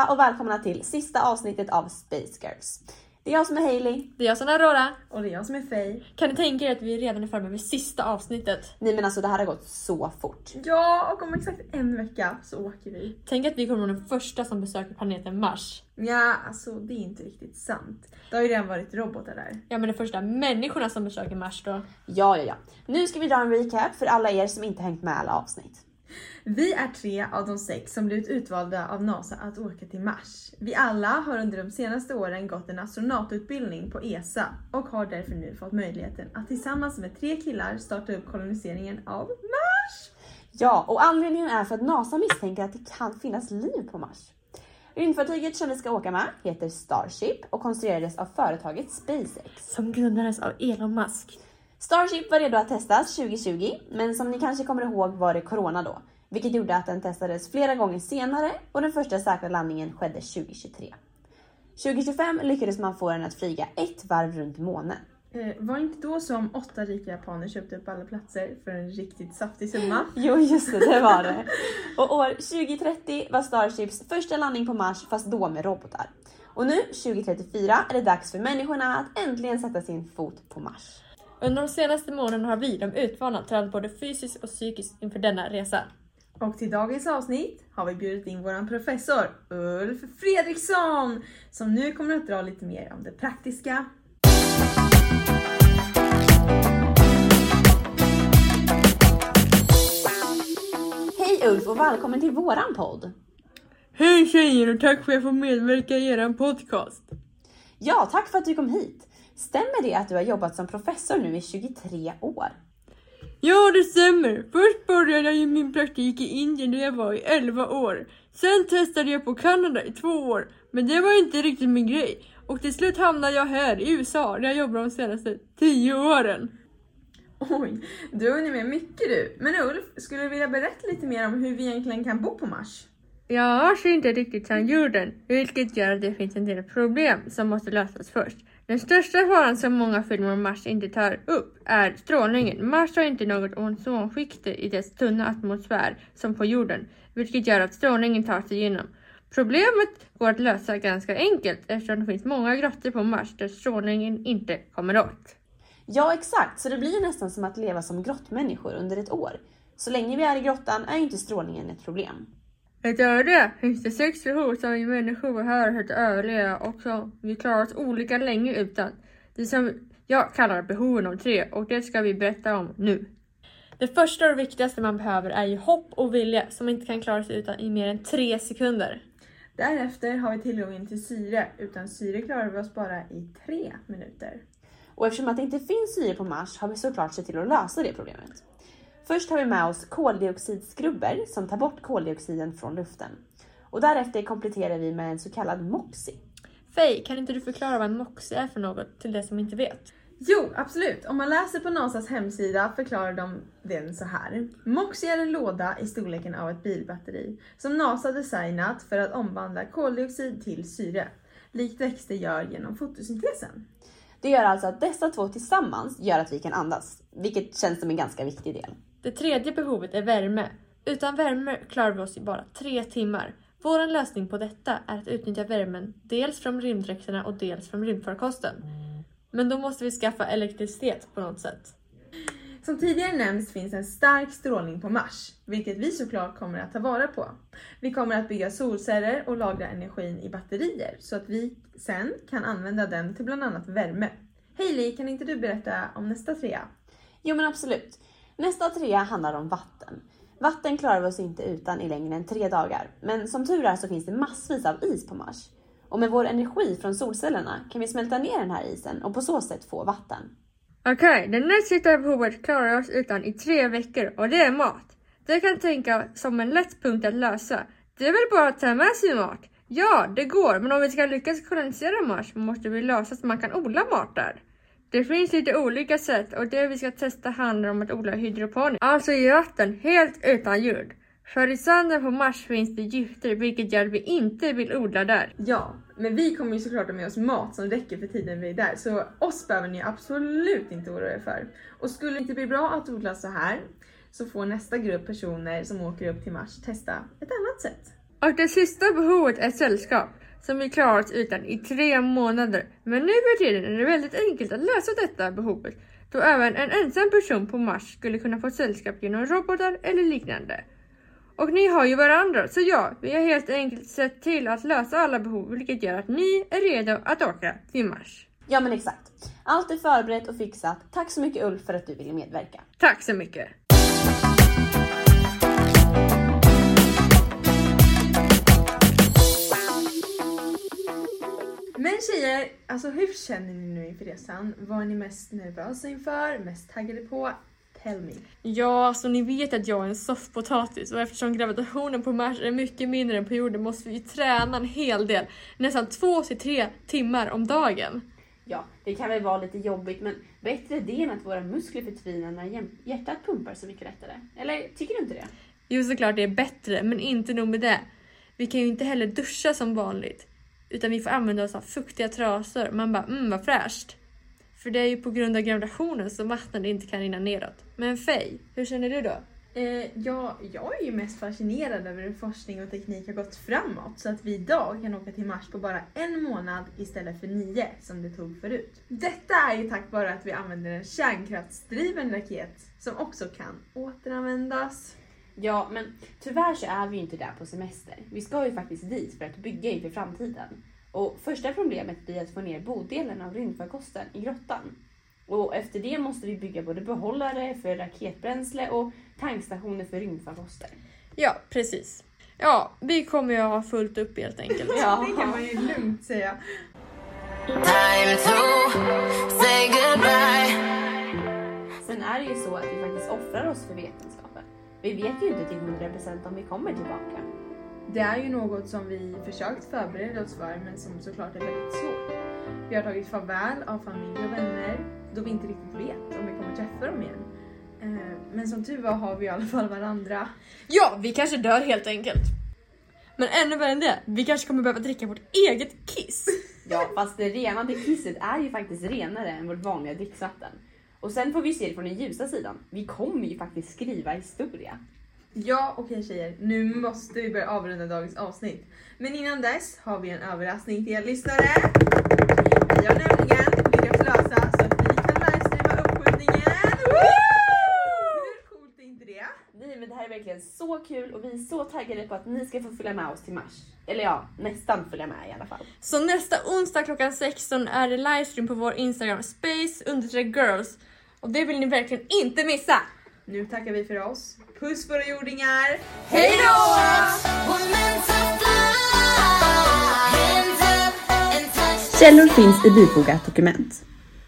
allihopa och välkomna till sista avsnittet av Space Girls. Det är jag som är Hailey. Det är jag som är Aurora. Och det är jag som är Faye. Kan ni tänka er att vi redan är framme vid sista avsnittet? Nej men alltså det här har gått så fort. Ja, och om exakt en vecka så åker vi. Tänk att vi kommer vara de första som besöker planeten Mars. Ja, alltså det är inte riktigt sant. Det har ju redan varit robotar där. Ja men de första människorna som besöker Mars då. Ja, ja, ja. Nu ska vi dra en recap för alla er som inte hängt med alla avsnitt. Vi är tre av de sex som blivit utvalda av NASA att åka till Mars. Vi alla har under de senaste åren gått en astronaututbildning på ESA och har därför nu fått möjligheten att tillsammans med tre killar starta upp koloniseringen av Mars. Ja, och anledningen är för att NASA misstänker att det kan finnas liv på Mars. Rymdfartyget som vi ska åka med heter Starship och konstruerades av företaget SpaceX. Som grundades av Elon Musk. Starship var redo att testas 2020, men som ni kanske kommer ihåg var det Corona då, vilket gjorde att den testades flera gånger senare och den första säkra landningen skedde 2023. 2025 lyckades man få den att flyga ett varv runt månen. Eh, var inte då som åtta rika japaner köpte upp alla platser för en riktigt saftig summa? Jo, just det, det var det. Och år 2030 var Starships första landning på Mars, fast då med robotar. Och nu, 2034, är det dags för människorna att äntligen sätta sin fot på Mars. Under de senaste månaderna har vi, de utvalda, tränat både fysiskt och psykiskt inför denna resa. Och till dagens avsnitt har vi bjudit in våran professor Ulf Fredriksson som nu kommer att dra lite mer om det praktiska. Hej Ulf och välkommen till våran podd! Hej tjejer och tack för att jag får medverka i er podcast. Ja, tack för att du kom hit! Stämmer det att du har jobbat som professor nu i 23 år? Ja, det stämmer. Först började jag min praktik i Indien när jag var i 11 år. Sen testade jag på Kanada i två år, men det var inte riktigt min grej. Och till slut hamnade jag här i USA där jag jobbar de senaste 10 åren. Oj, du har hunnit med mycket du. Men Ulf, skulle du vilja berätta lite mer om hur vi egentligen kan bo på Mars? Jag har inte riktigt sedan jorden, vilket gör att det finns en del problem som måste lösas först. Den största faran som många filmer om Mars inte tar upp är strålningen. Mars har inte något ozonskikte i dess tunna atmosfär som på jorden, vilket gör att strålningen tar sig igenom. Problemet går att lösa ganska enkelt eftersom det finns många grottor på Mars där strålningen inte kommer åt. Ja, exakt. Så det blir nästan som att leva som grottmänniskor under ett år. Så länge vi är i grottan är ju inte strålningen ett problem. Utöver det finns det sex behov som vi människor har att överleva och som vi klarar oss olika länge utan. Det som jag kallar behoven av tre och det ska vi berätta om nu. Det första och viktigaste man behöver är ju hopp och vilja som inte kan klara sig utan i mer än tre sekunder. Därefter har vi tillgången till syre. Utan syre klarar vi oss bara i tre minuter. Och eftersom att det inte finns syre på Mars har vi såklart sett till att lösa det problemet. Först har vi med oss koldioxidskrubber som tar bort koldioxiden från luften. Och därefter kompletterar vi med en så kallad MOXIE. Faye, kan inte du förklara vad en MOXIE är för något till det som inte vet? Jo, absolut. Om man läser på NASAs hemsida förklarar de den så här. MOXIE är en låda i storleken av ett bilbatteri som NASA designat för att omvandla koldioxid till syre, likt växter gör genom fotosyntesen. Det gör alltså att dessa två tillsammans gör att vi kan andas, vilket känns som en ganska viktig del. Det tredje behovet är värme. Utan värme klarar vi oss i bara tre timmar. Vår lösning på detta är att utnyttja värmen dels från rymddräkterna och dels från rymdfarkosten. Men då måste vi skaffa elektricitet på något sätt. Som tidigare nämnts finns en stark strålning på Mars, vilket vi såklart kommer att ta vara på. Vi kommer att bygga solceller och lagra energin i batterier så att vi sen kan använda den till bland annat värme. Hailey, kan inte du berätta om nästa trea? Jo men absolut. Nästa trea handlar om vatten. Vatten klarar vi oss inte utan i längre än tre dagar. Men som tur är så finns det massvis av is på Mars. Och med vår energi från solcellerna kan vi smälta ner den här isen och på så sätt få vatten. Okej, okay, det näst sista behovet klarar oss utan i tre veckor och det är mat. Det kan tänka som en lätt punkt att lösa. Det är väl bara att ta med sig mat? Ja, det går, men om vi ska lyckas kolonisera Mars måste vi lösa så man kan odla mat där. Det finns lite olika sätt och det vi ska testa handlar om att odla hydroponik, alltså i vatten, helt utan ljud. För i sanden på Mars finns det gifter vilket gör att vi inte vill odla där. Ja, men vi kommer ju såklart ha med oss mat som räcker för tiden vi är där, så oss behöver ni absolut inte oroa er för. Och skulle det inte bli bra att odla så här, så får nästa grupp personer som åker upp till Mars testa ett annat sätt. Och det sista behovet är sällskap som vi klarat oss utan i tre månader. Men nu för tiden är det väldigt enkelt att lösa detta behovet då även en ensam person på Mars skulle kunna få sällskap genom robotar eller liknande. Och ni har ju varandra, så ja, vi har helt enkelt sett till att lösa alla behov vilket gör att ni är redo att åka till Mars. Ja men exakt. Allt är förberett och fixat. Tack så mycket Ulf för att du ville medverka. Tack så mycket! Men tjejer, alltså hur känner ni nu inför resan? Vad är ni mest nervösa inför? Mest taggade på? Tell me. Ja, alltså ni vet att jag är en soffpotatis och eftersom gravitationen på Mars är mycket mindre än på jorden måste vi ju träna en hel del. Nästan två till tre timmar om dagen. Ja, det kan väl vara lite jobbigt men bättre det än att våra muskler förtvinar när hjärtat pumpar så mycket lättare. Eller tycker du inte det? Jo, såklart det är bättre, men inte nog med det. Vi kan ju inte heller duscha som vanligt. Utan vi får använda oss av fuktiga trasor. Man bara, mm vad fräscht. För det är ju på grund av gravitationen som vattnet inte kan rinna neråt. Men Faye, hur känner du då? Eh, ja, jag är ju mest fascinerad över hur forskning och teknik har gått framåt så att vi idag kan åka till Mars på bara en månad istället för nio som det tog förut. Detta är ju tack vare att vi använder en kärnkraftsdriven raket som också kan återanvändas. Ja, men tyvärr så är vi ju inte där på semester. Vi ska ju faktiskt dit för att bygga inför framtiden. Och första problemet blir att få ner bodelen av rymdfarkosten i grottan. Och efter det måste vi bygga både behållare för raketbränsle och tankstationer för rymdfarkoster. Ja, precis. Ja, vi kommer ju ha fullt upp helt enkelt. Ja. Det kan man ju lugnt säga. Time to say goodbye. Sen är det ju så att vi faktiskt offrar oss för vetenskapen. Vi vet ju inte till 100% om vi kommer tillbaka. Det är ju något som vi försökt förbereda oss för men som såklart är väldigt svårt. Vi har tagit farväl av familj och vänner då vi inte riktigt vet om vi kommer träffa dem igen. Eh, Men som tur var har vi i alla fall varandra. Ja, vi kanske dör helt enkelt. Men ännu värre än det, vi kanske kommer behöva dricka vårt eget kiss. Ja, fast det renande kisset är ju faktiskt renare än vårt vanliga dricksvatten. Och sen får vi se det från den ljusa sidan. Vi kommer ju faktiskt skriva historia. Ja, okej tjejer, nu måste vi börja avrunda dagens avsnitt. Men innan dess har vi en överraskning till er lyssnare. Vi har nämligen lyckats lösa så att vi kan livestreama uppskjutningen. Hur coolt är inte det? Nej men det här är verkligen så kul och vi är så taggade på att ni ska få följa med oss till Mars. Eller ja, nästan följa med i alla fall. Så nästa onsdag klockan 16 är det livestream på vår Instagram, space girls. Och det vill ni verkligen inte missa! Nu tackar vi för oss. Puss våra jordingar! Hej då! We're meant to fly. Hands up and touch Källor finns i bifogat dokument.